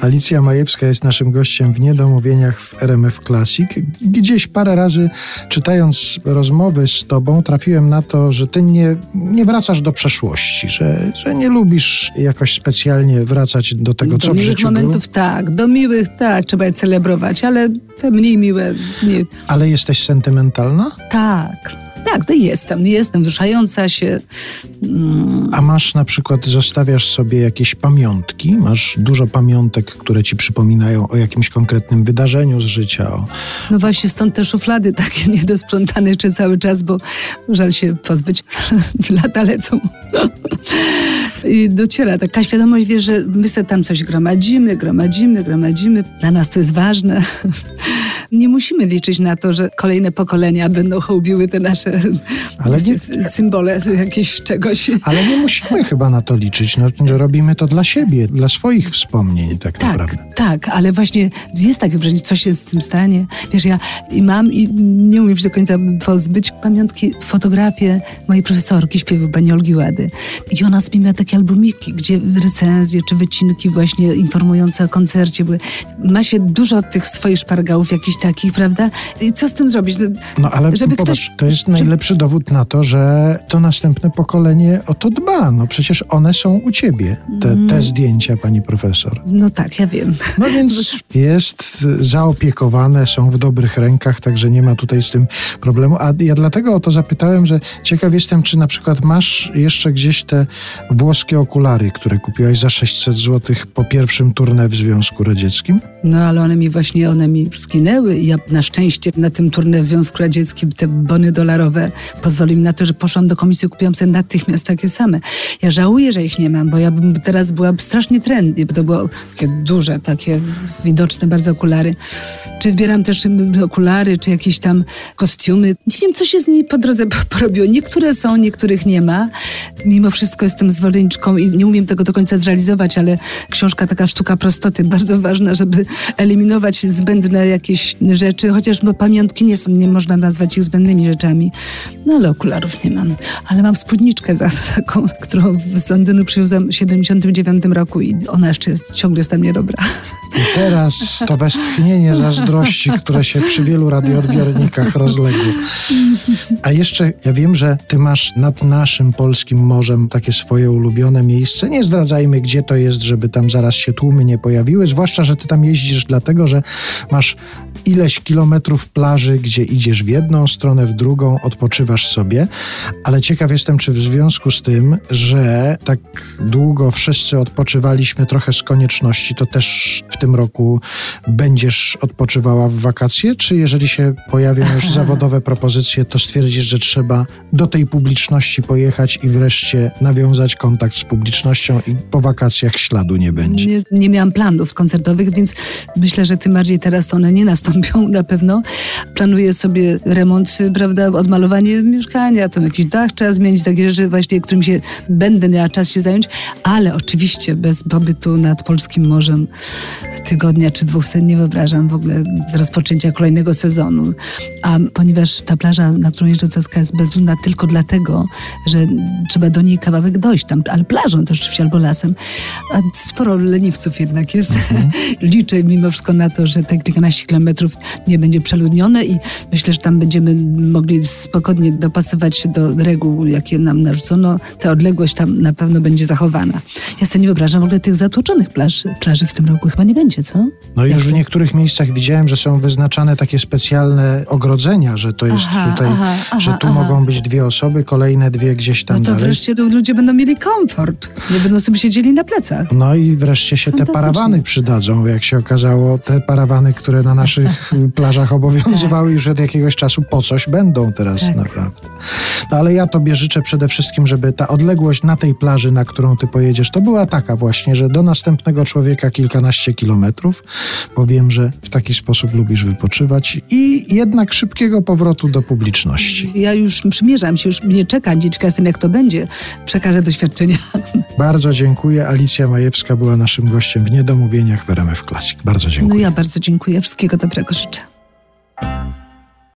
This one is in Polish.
Alicja Majewska jest naszym gościem w Niedomówieniach w RMF Classic. Gdzieś parę razy czytając rozmowy z tobą trafiłem na to, że ty nie, nie wracasz do przeszłości, że, że nie lubisz jakoś specjalnie wracać do tego, do co w miłych życiu momentów było. tak, do miłych tak, trzeba je celebrować, ale te mniej miłe nie. Ale jesteś sentymentalna? Tak, tak, to jestem, jestem wzruszająca się. Mm, A masz na przykład, zostawiasz sobie jakieś pamiątki? Masz dużo pamiątek, które ci przypominają o jakimś konkretnym wydarzeniu z życia? O... No właśnie stąd te szuflady takie niedosprzątane jeszcze cały czas, bo żal się pozbyć. Lata lecą. I dociera taka świadomość, wie, że my sobie tam coś gromadzimy, gromadzimy, gromadzimy. Dla nas to jest ważne. Nie musimy liczyć na to, że kolejne pokolenia będą hołbiły te nasze Ale nie- symbole z jakiegoś czegoś. Ale nie musimy chyba na to liczyć. No, robimy to dla siebie, dla swoich wspomnień tak, Tak, naprawdę. tak, ale właśnie jest takie wrażenie, co się z tym stanie. Wiesz, ja i mam i nie umiem się do końca pozbyć pamiątki, fotografię mojej profesorki śpiewu pani Olgi Łady. I ona sobie miała takie albumiki, gdzie recenzje czy wycinki właśnie informujące o koncercie były. Ma się dużo tych swoich szpargałów jakichś takich, prawda? I co z tym zrobić? No, No ale Żeby popatrz, ktoś- to jest najlepszy dowód na to, że to następne pokolenie o to dba. No przecież one są u ciebie, te, Mm. te zdjęcia, pani profesor. no tak, ja wiem. No więc jest zaopiekowane, są w dobrych rękach, także nie ma tutaj z tym problemu. A ja dlatego o to zapytałem, że ciekaw jestem, czy na przykład masz jeszcze gdzieś te włoskie okulary, które kupiłaś za 600 zł po pierwszym turnę w Związku Radzieckim? No ale one mi właśnie, one mi skinęły i ja na szczęście na tym turnę w Związku Radzieckim te bony dolarowe pozwoliły mi na to, że poszłam do komisji i kupiłam sobie natychmiast takie same. Ja żałuję, że ich nie mam, bo ja bym teraz była strasznie trendy, bo to było takie duże, takie widoczne bardzo okulary. Czy zbieram też okulary, czy jakieś tam kostiumy. Nie wiem, co się z nimi po drodze porobiło. Niektóre są, niektórych nie ma. Mimo wszystko jestem zwolenniczką i nie umiem tego do końca zrealizować, ale książka taka sztuka prostoty, bardzo ważna, żeby eliminować zbędne jakieś rzeczy, chociaż pamiątki nie są, nie można nazwać ich zbędnymi rzeczami. No ale okularów nie mam. Ale mam spódniczkę za taką, którą z Londynu przywiozłam w 79 roku i ona jeszcze jest, ciągle jest dla mnie dobra. I teraz to westchnienie zazdrości, które się przy wielu radioodbiornikach rozległo. A jeszcze ja wiem, że ty masz nad naszym polskim morzem takie swoje ulubione miejsce. Nie zdradzajmy, gdzie to jest, żeby tam zaraz się tłumy nie pojawiły. Zwłaszcza, że ty tam jeździsz dlatego, że masz ileś kilometrów plaży, gdzie idziesz w jedną stronę, w drugą, odpoczywasz sobie. Ale ciekaw jestem, czy w związku z tym, że tak długo wszyscy odpoczywaliśmy trochę z konieczności, to też w tym roku będziesz odpoczywała w wakacje? Czy jeżeli się pojawią już zawodowe propozycje, to stwierdzisz, że trzeba do tej publiczności pojechać i wreszcie nawiązać kontakt z publicznością i po wakacjach śladu nie będzie? Nie, nie miałam planów koncertowych, więc myślę, że tym bardziej teraz to one nie nastąpią na pewno. Planuję sobie remont, prawda, odmalowanie mieszkania, tam jakiś dach trzeba zmienić, takie rzeczy właśnie, którym się będę miała czas się zająć, ale oczywiście bez pobytu nad polskim morzem tygodnia czy dwóch sen nie wyobrażam w ogóle rozpoczęcia kolejnego sezonu. A ponieważ ta plaża, na którą jeżdżę, taka jest bezludna tylko dlatego, że trzeba do niej kawałek dojść tam, ale plażą też oczywiście albo lasem. A sporo leniwców jednak jest. Liczę mimo wszystko na to, że te kilkanaście kilometrów nie będzie przeludnione i myślę, że tam będziemy mogli spokojnie dopasować się do reguł, jakie nam narzucono. Ta odległość tam na pewno będzie zachowana. Ja sobie nie wyobrażam w ogóle tych zatłoczonych plaży, plaży w tym roku chyba nie będzie, co? No i już w niektórych miejscach widziałem, że są wyznaczane takie specjalne ogrodzenia, że to jest Aha, tutaj, aha, aha, że tu mogą być dwie osoby, kolejne dwie gdzieś tam No to dalej. wreszcie lu- ludzie będą mieli komfort. Nie będą sobie siedzieli na plecach. No i wreszcie się te parawany przydadzą, jak się okazało. Te parawany, które na naszych plażach obowiązywały już od jakiegoś czasu, po coś będą teraz Tak. naprawdę. No ale ja tobie życzę przede wszystkim, żeby ta odległość na tej plaży, na którą ty pojedziesz, to była taka właśnie, że do następnego człowieka kilkanaście kilometrów, bo wiem, że w taki sposób lubisz wypoczywać i jednak szybkiego powrotu do publiczności. Ja już przymierzam się, już mnie czeka, ciekawa jestem jak to będzie. Przekażę doświadczenia. Bardzo dziękuję. Alicja Majewska była naszym gościem w Niedomówieniach w RMF Classic. Bardzo No dziękuję. ja bardzo dziękuję. Wszystkiego dobrego życzę.